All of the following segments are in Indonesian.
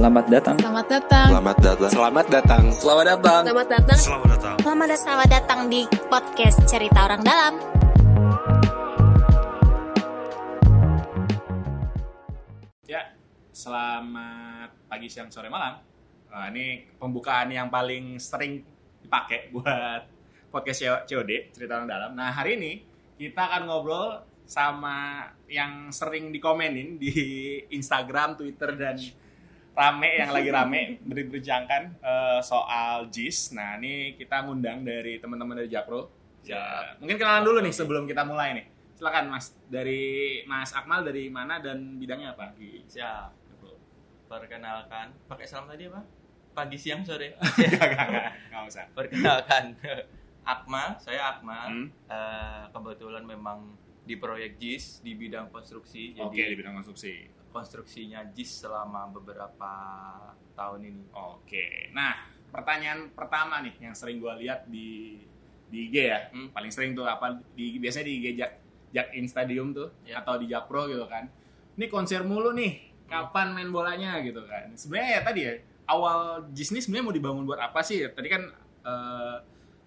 Selamat datang. Selamat datang. Selamat datang. Selamat datang. Selamat datang. Selamat datang. Selamat datang. Selamat datang. Selamat datang di podcast Cerita Orang Dalam. Ya, selamat pagi, siang, sore, malam. Nah, ini pembukaan yang paling sering dipakai buat podcast COD, Cerita Orang Dalam. Nah, hari ini kita akan ngobrol sama yang sering dikomenin di Instagram, Twitter, dan rame yang lagi rame berbincangkan eh, soal JIS. Nah, ini kita ngundang dari teman-teman dari Jakpro. Ya, mungkin kenalan dulu nih sebelum kita mulai nih. Silakan Mas, dari Mas Akmal dari mana dan bidangnya apa? Siap. Perkenalkan, pakai salam tadi apa? Pagi, siang, sore. Enggak, enggak, enggak, enggak usah. Perkenalkan, Akmal, saya Akmal. Hmm. Eh, kebetulan memang di proyek JIS di bidang konstruksi. Jadi Oke, di bidang konstruksi. Konstruksinya JIS selama beberapa tahun ini. Oke. Nah, pertanyaan pertama nih yang sering gue lihat di di IG ya. Hmm. Paling sering tuh apa di biasanya di IG Jak Jak In Stadium tuh Ya. atau di Jakpro gitu kan. Ini konser mulu nih. Kapan main bolanya gitu kan. Sebenarnya ya tadi ya awal JIS ini sebenarnya mau dibangun buat apa sih? Tadi kan eh,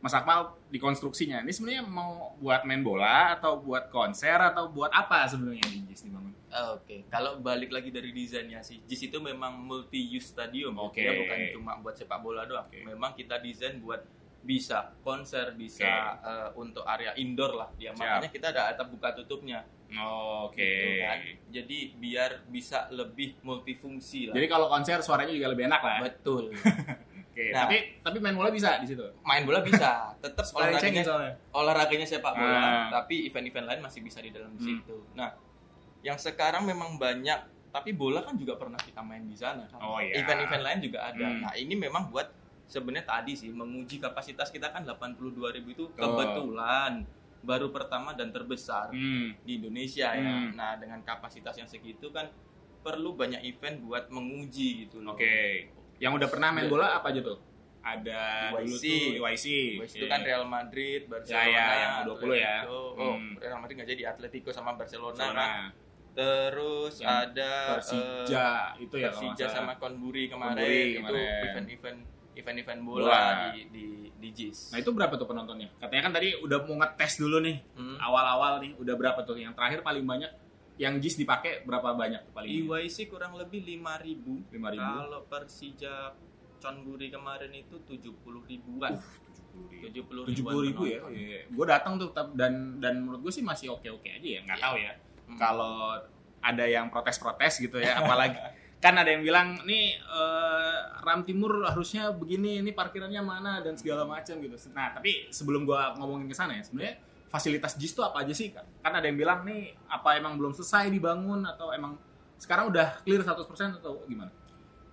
Mas Akmal di konstruksinya. Ini sebenarnya mau buat main bola atau buat konser atau buat apa sebenarnya di JIS dibangun? Ah, Oke, kalau balik lagi dari desainnya sih, JIS itu memang multi-use stadium. ya. Oke. Dia bukan cuma buat sepak bola doang. Oke. Memang kita desain buat bisa konser, bisa eh, untuk area indoor lah. Siap. Dia makanya kita ada atap buka tutupnya. Oke. gitu kan. Jadi biar bisa lebih multifungsi lah. Jadi kalau konser suaranya juga lebih enak lah. betul. Oke, Nah. tapi tapi main bola bisa di situ. Main bola bisa, tetap olahraganya olahraganya sepak bola, Ah. tapi event-event lain masih bisa di dalam Hmm. situ. Nah, yang sekarang memang banyak, tapi bola kan juga pernah kita main di sana kan. Oh, iya. Event-event lain juga ada. Hmm. Nah, ini memang buat sebenarnya tadi sih menguji kapasitas kita kan 82.000 itu Oh. kebetulan baru pertama dan terbesar Hmm. di Indonesia ya. Hmm. Nah, dengan kapasitas yang segitu kan perlu banyak event buat menguji gitu loh. Oke. Yang udah pernah main Iya. bola apa aja tuh? Ada dulu YC. tuh YC. Habis itu Iya. kan Real Madrid, Barcelona, Ya, ya, 20 ya. Oh, Hmm. Real Madrid nggak jadi Atletico sama Barcelona. Barcelona. kan. Terus Yang ada Persija eh, itu ya Persija sama Konburi kemarin Konburi itu event-event event-event bola, Bola. di di di JIS. Nah itu berapa tuh penontonnya? Katanya kan tadi udah mau ngetes dulu nih Hmm. awal-awal nih udah berapa tuh? Yang terakhir paling banyak yang JIS dipakai berapa banyak tuh paling? EYC kurang lebih 5000. 5.000. Kalau Persija Conburi kemarin itu 70 ribuan. 70 tujuh puluh ribu ya, penonton. gue datang tuh dan dan menurut gue sih masih oke oke aja ya nggak Iya. tahu ya Hmm. kalau ada yang protes protes gitu ya apalagi kan ada yang bilang nih eh, Ram Timur harusnya begini ini parkirannya mana dan segala macam gitu nah tapi sebelum gue ngomongin ke sana ya sebenarnya fasilitas JIS tuh apa aja sih kan kan ada yang bilang nih apa emang belum selesai dibangun atau emang sekarang udah clear 100% atau gimana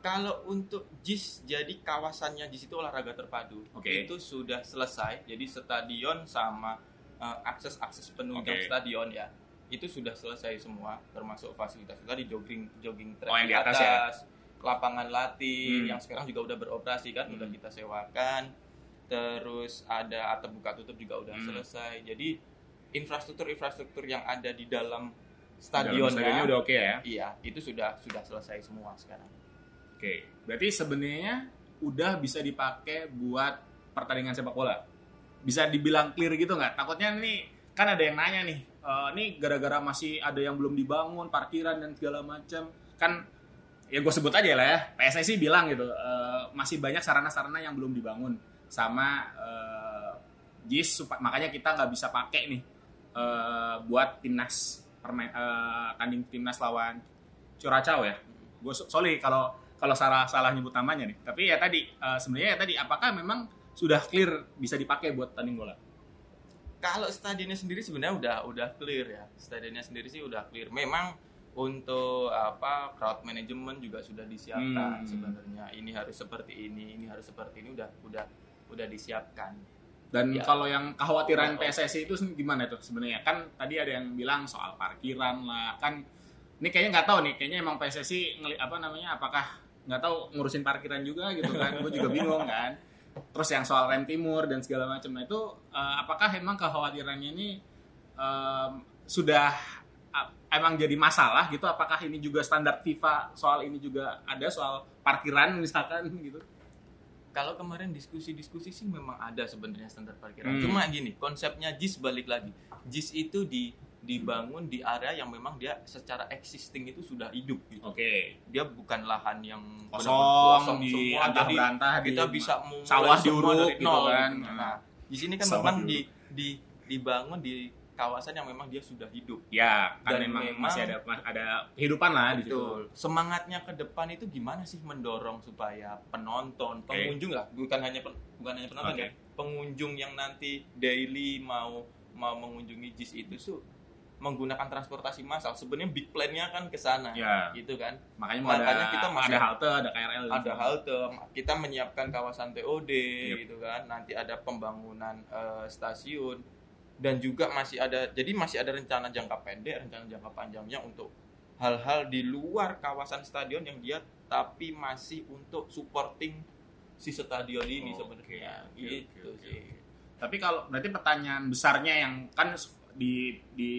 Kalau untuk JIS, jadi kawasannya JIS itu olahraga terpadu. Oke. Itu sudah selesai. Jadi stadion sama eh, akses-akses penunjang Oke. stadion ya. Itu sudah selesai semua, termasuk fasilitas tadi jogging jogging track Oh, yang di atas ya? lapangan latih Hmm. yang sekarang juga udah beroperasi kan, udah Hmm. kita sewakan. Terus ada atap buka tutup juga udah Hmm. selesai. Jadi infrastruktur-infrastruktur yang ada di dalam Dalam stadionnya, stadionnya udah oke ya iya, itu sudah sudah selesai semua sekarang. Oke, berarti sebenarnya udah bisa dipakai buat pertandingan sepak bola. Bisa dibilang clear gitu nggak? Takutnya nih kan ada yang nanya nih, eh, ini gara-gara masih ada yang belum dibangun, parkiran dan segala macam. Kan ya gue sebut aja lah ya, PSSI bilang gitu, eh, masih banyak sarana-sarana yang belum dibangun sama eh, JIS, makanya kita nggak bisa pakai nih eh, buat timnas permain, eh, tanding timnas lawan Curacao ya. Gue sorry kalau kalau salah salah nyebut namanya nih. Tapi ya tadi eh, sebenarnya ya tadi apakah memang sudah clear bisa dipakai buat tanding bola? Kalau stadionnya sendiri sebenarnya udah udah clear ya. Stadionnya sendiri sih udah clear. Memang untuk apa crowd management juga sudah disiapkan Hmm. sebenarnya. Ini harus seperti ini, ini harus seperti ini udah udah udah disiapkan. Dan Ya. kalau yang kekhawatiran Oh. PSSI itu gimana tuh sebenarnya? Kan tadi ada yang bilang soal parkiran lah. Kan ini kayaknya nggak tahu nih. Kayaknya emang PSSI ngeli apa namanya? Apakah nggak tahu ngurusin parkiran juga gitu kan? Gue juga bingung kan. Terus yang soal rem timur dan segala macam. Nah itu eh, apakah emang kekhawatirannya ini em, sudah ap- emang jadi masalah gitu apakah ini juga standar FIFA soal ini juga ada soal parkiran misalkan gitu Kalau kemarin diskusi-diskusi sih memang ada sebenarnya standar parkiran. Hmm. Cuma gini, konsepnya JIS balik lagi. JIS itu di dibangun di area yang memang dia secara existing itu sudah hidup gitu. oke Dia bukan lahan yang kosong, benar-benar di semua. antah Jadi berantah kita di- bisa memulai sawah diuruk dari gitu kan. Nah, di sini kan Sawah memang di, di dibangun di kawasan yang memang dia sudah hidup. ya kan Dan memang, memang- masih ada ada kehidupan lah di situ Betul. Semangatnya ke depan itu gimana sih mendorong supaya penonton, pengunjung lah, bukan hanya pen- bukan hanya penonton Oke. ya, pengunjung yang nanti daily mau mau mengunjungi JIS itu tuh menggunakan transportasi massal. Sebenarnya big plan-nya kan ke sana. Ya. Gitu kan. makanya, Makanya ada kita masih- ada halte ada KRL Ada halte, kita menyiapkan kawasan TOD Yep. gitu kan. Nanti ada pembangunan eh, stasiun dan juga masih ada jadi masih ada rencana jangka pendek, rencana jangka panjangnya untuk hal-hal di luar kawasan stadion yang dia tapi masih untuk supporting si stadion ini Oke, sebenarnya oke, gitu oke, oke. sih. Tapi kalau berarti pertanyaan besarnya yang kan di di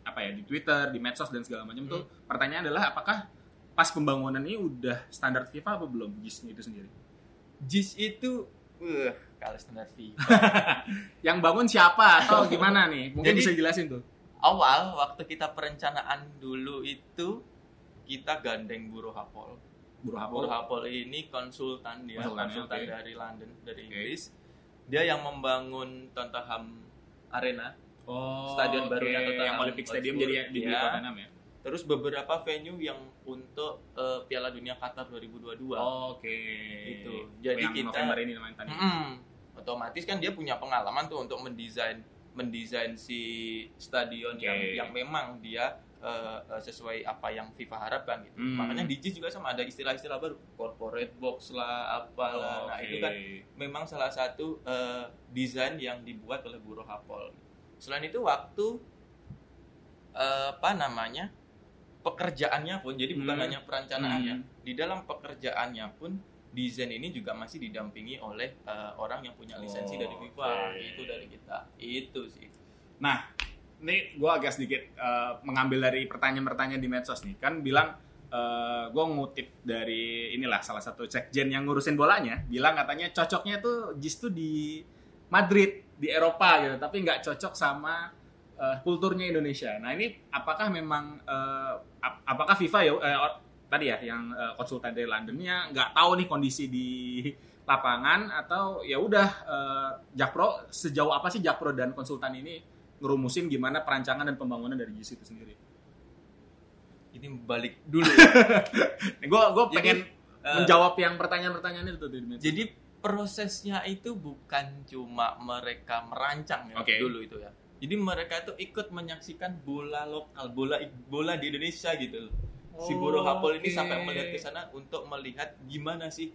apa ya di Twitter, di medsos dan segala macam tuh Hmm. pertanyaan adalah apakah pas pembangunan ini udah standar FIFA apa belum JIS itu sendiri? JIS itu uh, kalau standar FIFA. Yang bangun siapa atau gimana nih? Mungkin Jadi- bisa jelasin tuh. Awal waktu kita perencanaan dulu itu kita gandeng Bureau Hapol. Buruh Hapol. Hapol ini konsultan dia, Konsultan, konsultan oke. dari London, dari Oke. Inggris. Dia yang membangun Tottenham Arena, Oh, Stadion oke. barunya Tottenham yang Olympic Stadium jadi di Iya. Tottenham ya. terus beberapa venue yang untuk eh, Piala Dunia Qatar 2022. Oke. Gitu. Jadi yang kita- November ini namanya tadi. Otomatis kan dia punya pengalaman tuh untuk mendesain mendesain si stadion Oke. yang yang memang dia eh, sesuai apa yang FIFA harapkan gitu. Hmm. Makanya di JIS juga sama ada istilah-istilah baru, corporate box lah, apalah. Nah, Oke. itu kan memang salah satu eh, desain yang dibuat oleh Bureau Hapol. Selain itu waktu eh, apa namanya pekerjaannya pun, jadi bukan Hmm. hanya perencanaannya, Hmm. di dalam pekerjaannya pun desain ini juga masih didampingi oleh eh, orang yang punya lisensi Oh, dari FIFA, oke. itu dari kita, itu sih. Nah, ini gue agak sedikit eh, mengambil dari pertanyaan-pertanyaan di medsos nih. Kan bilang gue ngutip dari inilah salah satu sekjen yang ngurusin bolanya, bilang katanya cocoknya tuh JIS tuh di Madrid, di Eropa gitu, tapi nggak cocok sama eh, kulturnya Indonesia. Nah ini apakah memang eh, ap- apakah FIFA ya or- tadi ya yang eh, konsultan dari Londonnya nggak tahu nih kondisi di lapangan atau ya udah eh, Jakpro sejauh apa sih Jakpro dan konsultan ini ngerumusin gimana perancangan dan pembangunan dari JIS itu sendiri. Ini balik dulu. Gue gue Jadi, pengen eh, menjawab yang pertanyaan-pertanyaan itu tuh. Jadi prosesnya itu bukan cuma mereka merancang ya Oke. dulu itu ya. Jadi mereka itu ikut menyaksikan bola lokal, bola bola di Indonesia gitu loh. Si Bureau Hapol ini sampai melihat ke sana untuk melihat gimana sih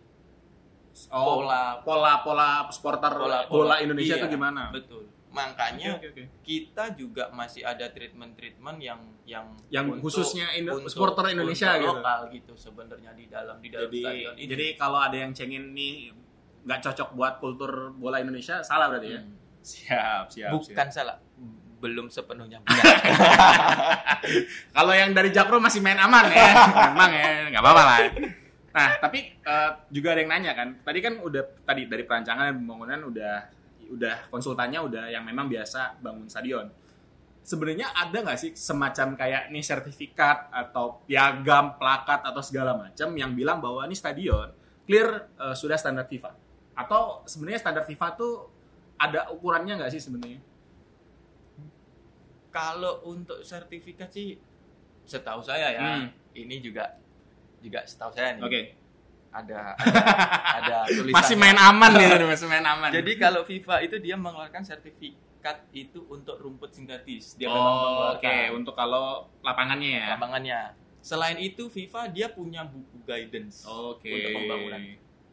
oh, pola pola pola supporter bola, Indonesia Iya, itu gimana? Betul. Makanya Oke, oke, oke. kita juga masih ada treatment-treatment yang yang Yang khususnya Indo- untuk- supporter Indonesia untuk gitu. lokal gitu sebenarnya di dalam di dalam Jadi stadion ini. jadi kalau ada yang cengin nih nggak cocok buat kultur bola Indonesia salah berarti ya? Hmm. Siap, siap. bukan siap. salah, belum sepenuhnya benar. Kalau yang dari Jakpro masih main aman ya, memang ya, nggak apa-apa lah. Nah, tapi eh, juga ada yang nanya kan, tadi kan udah tadi dari perancangan dan pembangunan udah udah konsultannya udah yang memang biasa bangun stadion. Sebenarnya ada nggak sih semacam kayak nih sertifikat atau piagam, plakat atau segala macam yang bilang bahwa ini stadion clear eh, sudah standar FIFA? Atau sebenarnya standar FIFA tuh ada ukurannya nggak sih sebenarnya? Kalau untuk sertifikat sih setahu saya ya, Hmm. ini juga juga setahu saya nih. Oke, Ada ada, ada tulisannya. masih main aman gitu, masih main aman. Jadi kalau FIFA itu dia mengeluarkan sertifikat itu untuk rumput sintetis. Dia Oh, oke mengeluarkan untuk kalau lapangannya ya. lapangannya. Selain itu FIFA dia punya buku guidance Oke. untuk pembangunan.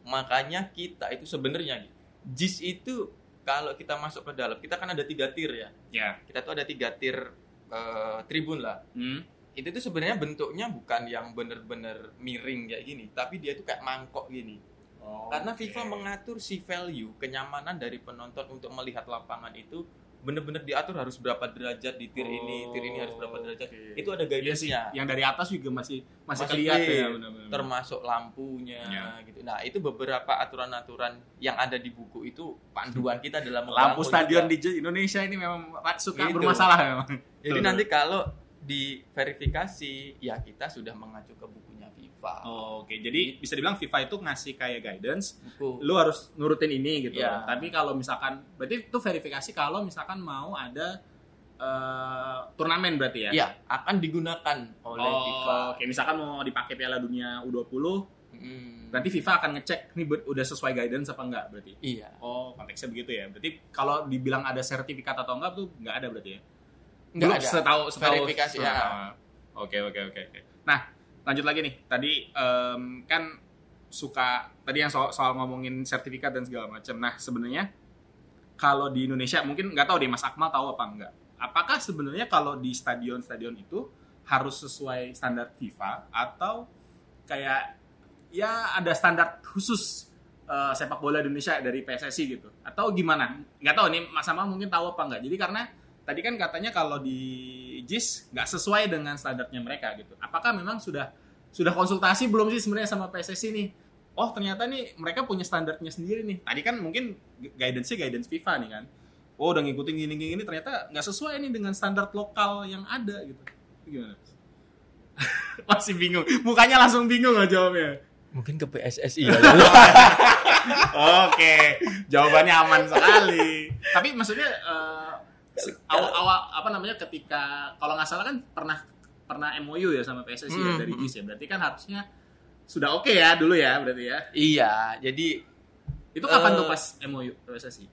Makanya kita itu sebenarnya JIS itu kalau kita masuk ke dalam kita kan ada tiga tier ya. Ya. Kita tuh ada tiga tier eh, tribun lah. Hmm. Itu tuh sebenarnya bentuknya bukan yang bener-bener miring kayak gini, tapi dia tuh kayak mangkok gini. Oh, Karena. FIFA mengatur si value kenyamanan dari penonton untuk melihat lapangan itu bener-bener diatur harus berapa derajat di tir ini, tir ini harus berapa derajat. Oke. Itu ada Iya sih, guidance-nya. yang dari atas juga masih masih, Masih kelihatan ya termasuk lampunya Ya. gitu. Nah, itu beberapa aturan-aturan yang ada di buku itu panduan kita dalam lampu stadion juga. di Indonesia ini memang suka Gitu. bermasalah memang. Jadi Betul. nanti kalau diverifikasi ya kita sudah mengacu ke bukunya FIFA. Oh, Oke, jadi bisa dibilang FIFA itu ngasih kayak guidance, Buku. lu harus nurutin ini gitu. Iya. Tapi kalau misalkan, berarti itu verifikasi kalau misalkan mau ada eh, turnamen berarti ya? Ya, akan digunakan oleh Oh, FIFA. Oke, misalkan mau dipakai Piala Dunia U20, Mm, berarti FIFA akan ngecek nih udah sesuai guidance apa enggak berarti. iya. Oh, konteksnya begitu ya. Berarti kalau dibilang ada sertifikat atau enggak tuh enggak ada berarti ya? Nggak Belum ada. Setahu, setahu Verifikasi, ya. Ah, Oke oke oke oke. Nah lanjut lagi nih. Tadi em, kan suka tadi yang soal, soal ngomongin sertifikat dan segala macam. Nah sebenarnya kalau di Indonesia mungkin nggak tahu deh Mas Akmal tahu apa enggak. Apakah sebenarnya kalau di stadion-stadion itu harus sesuai standar FIFA atau kayak ya ada standar khusus eh, sepak bola Indonesia dari PSSI gitu atau gimana? Nggak tahu nih Mas Akmal mungkin tahu apa enggak. Jadi karena tadi kan katanya kalau di JIS nggak sesuai dengan standarnya mereka gitu. Apakah memang sudah sudah konsultasi belum sih sebenarnya sama PSSI nih? Oh ternyata nih mereka punya standarnya sendiri nih. Tadi kan mungkin guidance-nya guidance FIFA nih kan. Oh udah ngikutin gini-gini ternyata nggak sesuai nih dengan standar lokal yang ada gitu. Itu Gimana? Masih bingung. Mukanya langsung bingung nggak jawabnya. Mungkin ke PSSI ya. Oke, jawabannya aman sekali. Tapi maksudnya eh, awal-awal apa namanya ketika kalau nggak salah kan pernah pernah MOU ya sama PSSI ya Hmm. dari JIS ya. Berarti kan harusnya sudah oke ya dulu ya berarti ya. iya, jadi Itu kapan Eh, tuh pas MOU PSSI?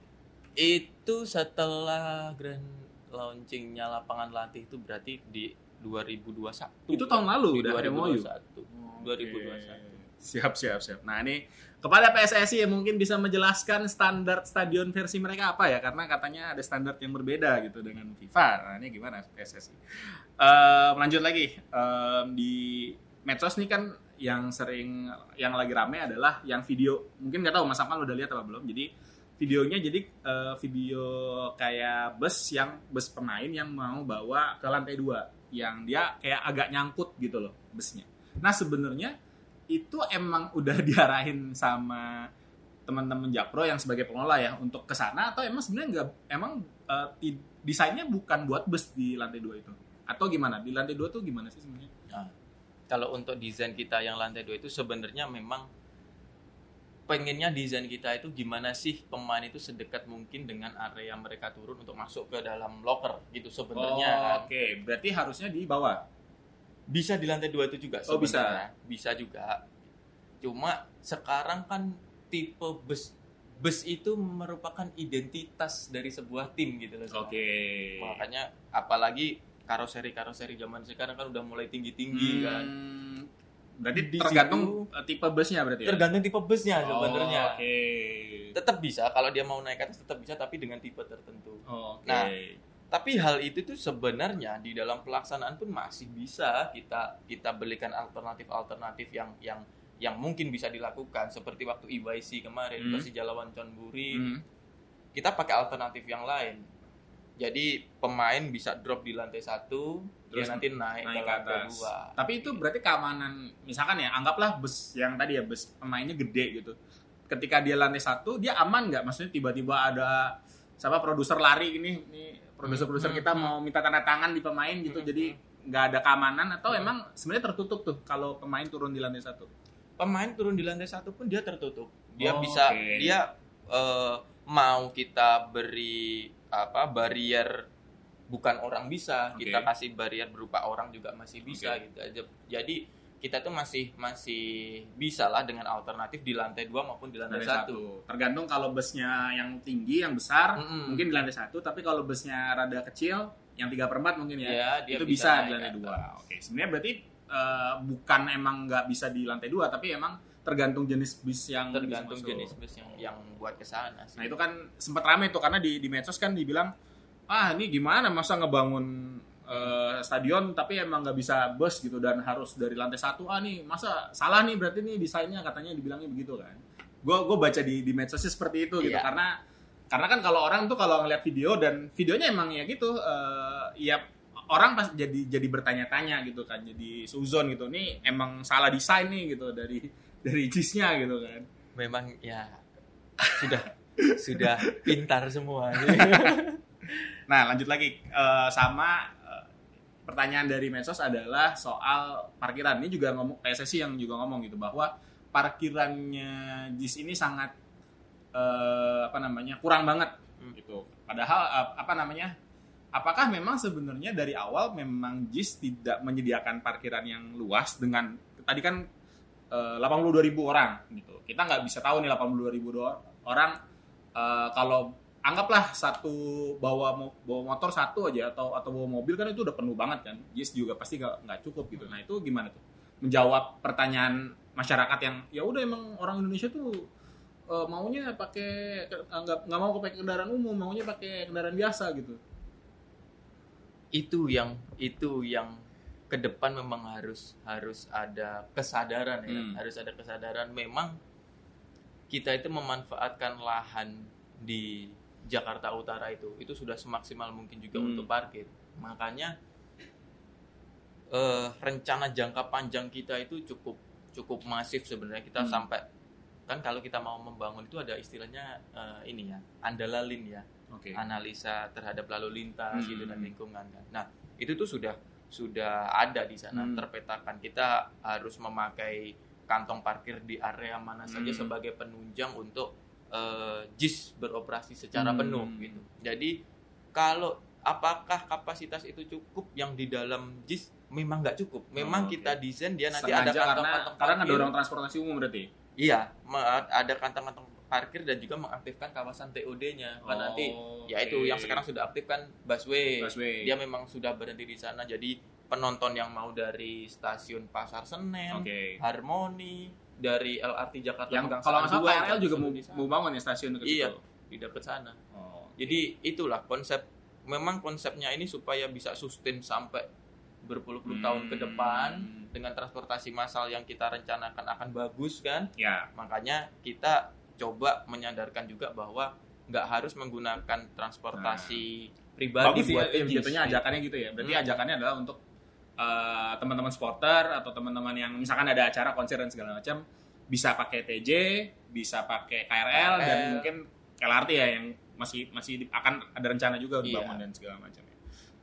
itu setelah grand launchingnya lapangan latih itu berarti di 2021. Itu tahun lalu Di udah MOU. 2021. 2021. Siap, siap, siap. Nah, ini kepada PSSI yang mungkin bisa menjelaskan standar stadion versi mereka apa ya? Karena katanya ada standar yang berbeda gitu dengan FIFA. Nah, ini gimana PSSI? Eh, lanjut lagi Em, di medsos nih kan yang sering yang lagi rame adalah yang video. Mungkin nggak tahu Mas Akmal udah lihat apa belum. Jadi videonya jadi eh, video kayak bus yang bus pemain yang mau bawa ke lantai dua yang dia kayak agak nyangkut gitu loh busnya. Nah sebenarnya itu emang udah diarahin sama teman-teman Jakpro yang sebagai pengelola ya untuk ke sana atau emang sebenarnya nggak emang ti- desainnya bukan buat bus di lantai dua itu atau gimana di lantai dua tuh gimana sih sebenarnya? Nah, kalau untuk desain kita yang lantai dua itu sebenarnya memang pengennya desain kita itu gimana sih pemain itu sedekat mungkin dengan area mereka turun untuk masuk ke dalam locker gitu sebenarnya Oh, kan. Oke, berarti harusnya di bawah. Bisa di lantai dua itu juga Oh, bisa. sebenarnya. Bisa juga. Cuma sekarang kan tipe bus bus itu merupakan identitas dari sebuah tim gitu loh. Oke. Makanya apalagi karoseri-karoseri zaman sekarang kan udah mulai tinggi-tinggi kan. Hmm, berarti Di tergantung eh, tipe busnya berarti ya? Tergantung tipe busnya Oh, sebenarnya. Oke. Tetap bisa kalau dia mau naik atas tetap bisa tapi dengan tipe tertentu. Oh, Oke. Nah, Tapi hal itu tuh sebenarnya di dalam pelaksanaan pun masih bisa kita kita belikan alternatif-alternatif yang yang yang mungkin bisa dilakukan seperti waktu EYC kemarin Hmm. Persija lawan Chonburi Hmm. kita pakai alternatif yang lain jadi pemain bisa drop di lantai satu Terus dia nanti naik, naik ke lantai atas. dua Tapi itu berarti keamanan, misalkan ya, anggaplah bus yang tadi ya bus pemainnya gede gitu. Ketika dia lantai satu, dia aman nggak? Maksudnya tiba-tiba ada siapa produser lari ini, nih produser-produser Hmm, kita hmm. mau minta tanda tangan di pemain gitu, Hmm, jadi nggak ada keamanan atau emang sebenarnya tertutup tuh kalau pemain turun di lantai satu. pemain turun di lantai satu pun dia tertutup dia Oh, bisa oke. dia eh, mau kita beri apa barrier bukan orang bisa Oke. kita kasih barrier berupa orang juga masih bisa Oke. gitu aja jadi kita tuh masih masih bisa lah dengan alternatif di lantai dua maupun di lantai, Lantai satu. satu. Tergantung kalau busnya yang tinggi, yang besar, Mm-mm. mungkin di lantai satu. Tapi kalau busnya rada kecil, yang tiga per empat mungkin ya, Ya, dia itu bisa bisa, di lantai dua. Oke, sebenarnya berarti eh, bukan emang nggak bisa di lantai dua, tapi emang tergantung jenis bis yang tergantung jenis bus yang yang buat ke sana sih. Nah itu kan sempat rame tuh karena di di medsos kan dibilang ah ini gimana masa ngebangun eh, stadion tapi emang nggak bisa bus gitu dan harus dari lantai satu ah nih masa salah nih berarti nih desainnya katanya dibilangnya begitu kan. Gue gue baca di di medsosnya seperti itu gitu Iya. karena karena kan kalau orang tuh kalau ngeliat video dan videonya emang ya gitu eh, ya orang pas jadi jadi bertanya-tanya gitu kan jadi suzon gitu nih emang salah desain nih gitu dari dari cheese-nya gitu kan memang ya sudah sudah pintar semua nah lanjut lagi Eh, sama pertanyaan dari medsos adalah soal parkiran. Ini juga ngomong PSSI yang juga ngomong gitu bahwa parkirannya JIS ini sangat eh, apa namanya kurang banget Hmm. gitu. Padahal apa namanya apakah memang sebenarnya dari awal memang JIS tidak menyediakan parkiran yang luas dengan tadi kan eh, 82 ribu orang gitu. Kita nggak bisa tahu nih 82 ribu do- orang eh, kalau anggaplah satu bawa bawa motor satu aja atau atau bawa mobil kan itu udah penuh banget kan. JIS juga pasti nggak cukup gitu. Nah itu gimana tuh? Menjawab pertanyaan masyarakat yang ya udah emang orang Indonesia tuh eh, maunya pakai ke- nggak nggak mau pakai kendaraan umum maunya pakai kendaraan biasa gitu. Itu yang itu yang ke depan memang harus harus ada kesadaran ya. Hmm. harus ada kesadaran. Memang kita itu memanfaatkan lahan di Jakarta Utara itu itu sudah semaksimal mungkin juga Hmm. untuk parkir makanya eh, rencana jangka panjang kita itu cukup cukup masif sebenarnya kita Hmm. sampai kan kalau kita mau membangun itu ada istilahnya eh, ini ya andalalin ya oke analisa terhadap lalu lintas Hmm. gitu dan lingkungan kan. Nah, itu tuh sudah sudah ada di sana Hmm. terpetakan. Kita harus memakai kantong parkir di area mana saja Hmm. sebagai penunjang untuk eh, JIS beroperasi secara Hmm. penuh gitu. Jadi kalau apakah kapasitas itu cukup yang di dalam JIS memang nggak cukup. Memang Oh, oke. kita desain dia nanti Sengaja ada karena kantong-kantong karena parkir. ngedorong transportasi umum berarti Iya, ada kantong-kantong parkir dan juga mengaktifkan kawasan TOD-nya. Kan nanti ya itu yang sekarang sudah aktif kan busway. Busway. Dia memang sudah berhenti di sana. Jadi penonton yang mau dari stasiun Pasar Senen, oke Harmoni, dari LRT Jakarta yang kalau nggak salah KRL juga mau, mau bangun ya stasiun dekat Iya. situ. di dekat sana. Oh, Jadi itulah konsep memang konsepnya ini supaya bisa sustain sampai berpuluh-puluh Hmm. tahun ke depan dengan transportasi massal yang kita rencanakan akan bagus kan. ya Makanya kita coba menyadarkan juga bahwa nggak harus menggunakan transportasi pribadi bagus ya, buat ya, jatuhnya ajakannya gitu ya berarti Hmm. ajakannya adalah untuk eh, teman-teman supporter atau teman-teman yang misalkan ada acara konser dan segala macam bisa pakai TJ bisa pakai KRL dan KRL. mungkin LRT ya yang masih masih di- akan ada rencana juga Iya. dibangun dan segala macam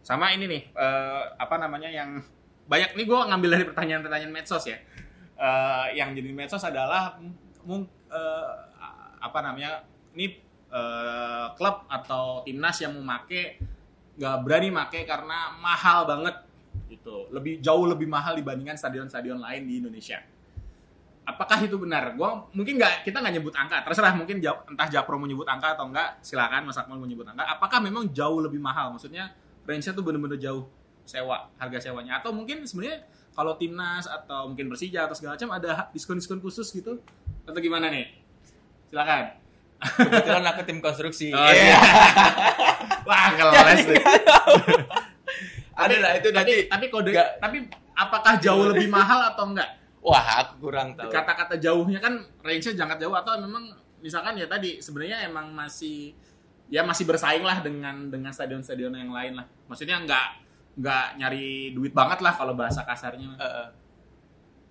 sama ini nih eh, apa namanya yang banyak nih gue ngambil dari pertanyaan-pertanyaan medsos ya Eh, yang jadi medsos adalah mung- eh, apa namanya ini klub atau timnas yang mau make nggak berani make karena mahal banget gitu. Lebih jauh lebih mahal dibandingkan stadion-stadion lain di Indonesia. Apakah itu benar? Gua mungkin nggak kita nggak nyebut angka. Terserah mungkin jawab- entah Japro mau nyebut angka atau enggak silakan Mas Akmal mau nyebut angka. Apakah memang jauh lebih mahal? Maksudnya range-nya tuh bener-bener jauh sewa harga sewanya. Atau mungkin sebenarnya kalau timnas atau mungkin Persija atau segala macam ada diskon-diskon khusus gitu? Atau gimana nih? Silakan. Kebetulan aku tim konstruksi. Oh, iya. Wah, ngeles deh. Ada lah itu tapi, nanti. tapi kode Nggak. tapi apakah jauh lebih mahal atau enggak? Wah, aku kurang tahu. Kata-kata jauhnya kan range-nya jangka jauh atau memang misalkan ya tadi sebenarnya emang masih ya masih bersaing lah dengan dengan stadion-stadion yang lain lah. Maksudnya enggak enggak nyari duit banget lah kalau bahasa kasarnya. Eh.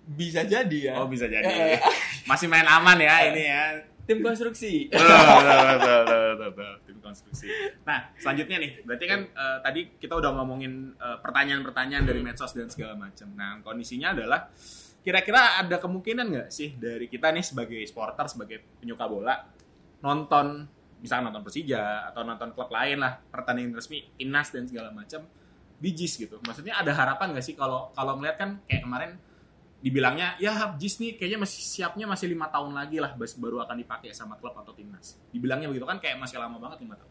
bisa jadi ya. Oh, bisa jadi. Eh. Masih main aman ya ini ya. Tim konstruksi. Tim konstruksi. Nah, selanjutnya nih, berarti kan eh, tadi kita udah ngomongin eh, pertanyaan-pertanyaan dari medsos dan segala macam. Nah, kondisinya adalah kira-kira ada kemungkinan nggak sih dari kita nih sebagai supporter, sebagai penyuka bola, nonton, misalnya nonton Persija atau nonton klub lain lah, pertandingan resmi, timnas dan segala macam, bijis gitu. Maksudnya ada harapan nggak sih kalau kalau melihat kan kayak kemarin dibilangnya ya JIS nih kayaknya masih siapnya masih lima tahun lagi lah baru akan dipakai sama klub atau timnas dibilangnya begitu kan kayak masih lama banget lima tahun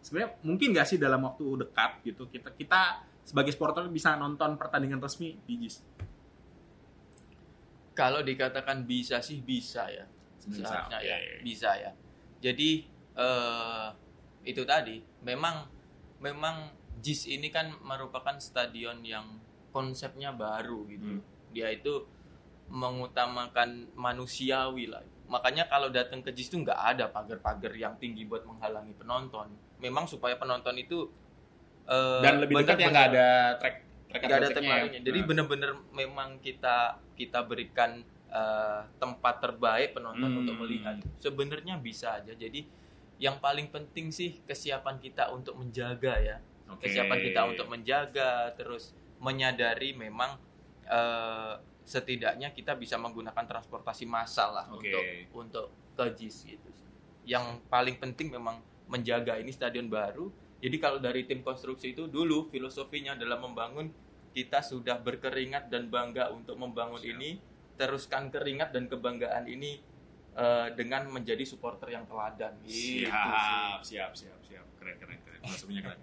sebenarnya mungkin gak sih dalam waktu dekat gitu kita kita sebagai supporter bisa nonton pertandingan resmi di JIS Kalau dikatakan bisa sih bisa ya. Seharusnya ya, bisa ya. Jadi eh itu tadi memang memang JIS ini kan merupakan stadion yang konsepnya baru gitu. Hmm. Dia itu mengutamakan manusiawi lah. makanya kalau datang ke JIS itu nggak ada pagar-pagar yang tinggi buat menghalangi penonton memang supaya penonton itu eh, Dan lebih dekat yang nggak benar-benar- ada track track nggak ada track ya. larinya. Jadi Nah. bener-bener memang kita kita berikan eh, tempat terbaik penonton Hmm. untuk melihat. Sebenarnya bisa aja. Jadi yang paling penting sih kesiapan kita untuk menjaga ya. Oke. Kesiapan kita untuk menjaga terus menyadari memang eh, setidaknya kita bisa menggunakan transportasi massal lah Oke. untuk untuk ke JIS gitu. Yang paling penting memang menjaga ini stadion baru. Jadi kalau dari tim konstruksi itu dulu filosofinya adalah membangun kita sudah berkeringat dan bangga untuk membangun Siap. ini, teruskan keringat dan kebanggaan ini eh, dengan menjadi supporter yang teladan. Gitu sih. Siap, siap, siap, siap. Keren, keren, keren. Filosofinya keren.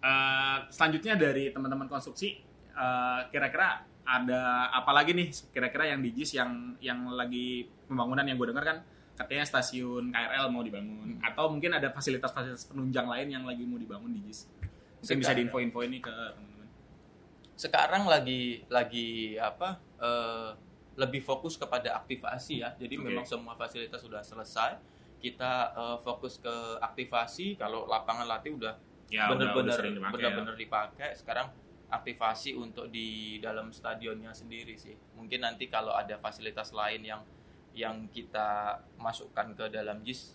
Eh, selanjutnya dari teman-teman konstruksi, eh, kira-kira ada apa lagi nih kira-kira yang di JIS yang yang lagi pembangunan yang gue dengar kan katanya stasiun KRL mau dibangun atau mungkin ada fasilitas-fasilitas penunjang lain yang lagi mau dibangun di JIS. Mungkin bisa diinfo-info ini ke teman-teman. sekarang lagi lagi apa eh, lebih fokus kepada aktivasi ya jadi Oke. memang semua fasilitas sudah selesai kita eh, fokus ke aktivasi kalau lapangan latih udah Ya, benar-benar sering dipakai ya. dipakai sekarang aktivasi untuk di dalam stadionnya sendiri sih mungkin nanti kalau ada fasilitas lain yang yang kita masukkan ke dalam JIS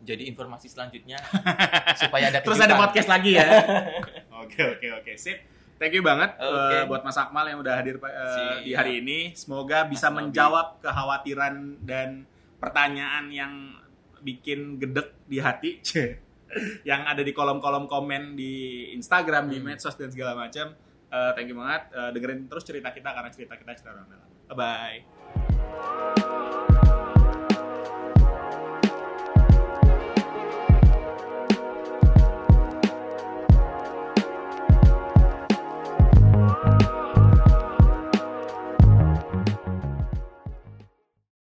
jadi informasi selanjutnya supaya ada Terus ada podcast lagi ya. Oke oke oke sip. Thank you banget eh, buat Mas Akmal yang udah hadir eh, Siap. di hari ini. Semoga bisa Mas Nabi. menjawab kekhawatiran dan pertanyaan yang bikin gedek di hati yang ada di kolom-kolom komen di Instagram, di Hmm. medsos dan segala macam uh, thank you banget. Uh, dengerin terus cerita kita karena cerita kita cerita ramai bye bye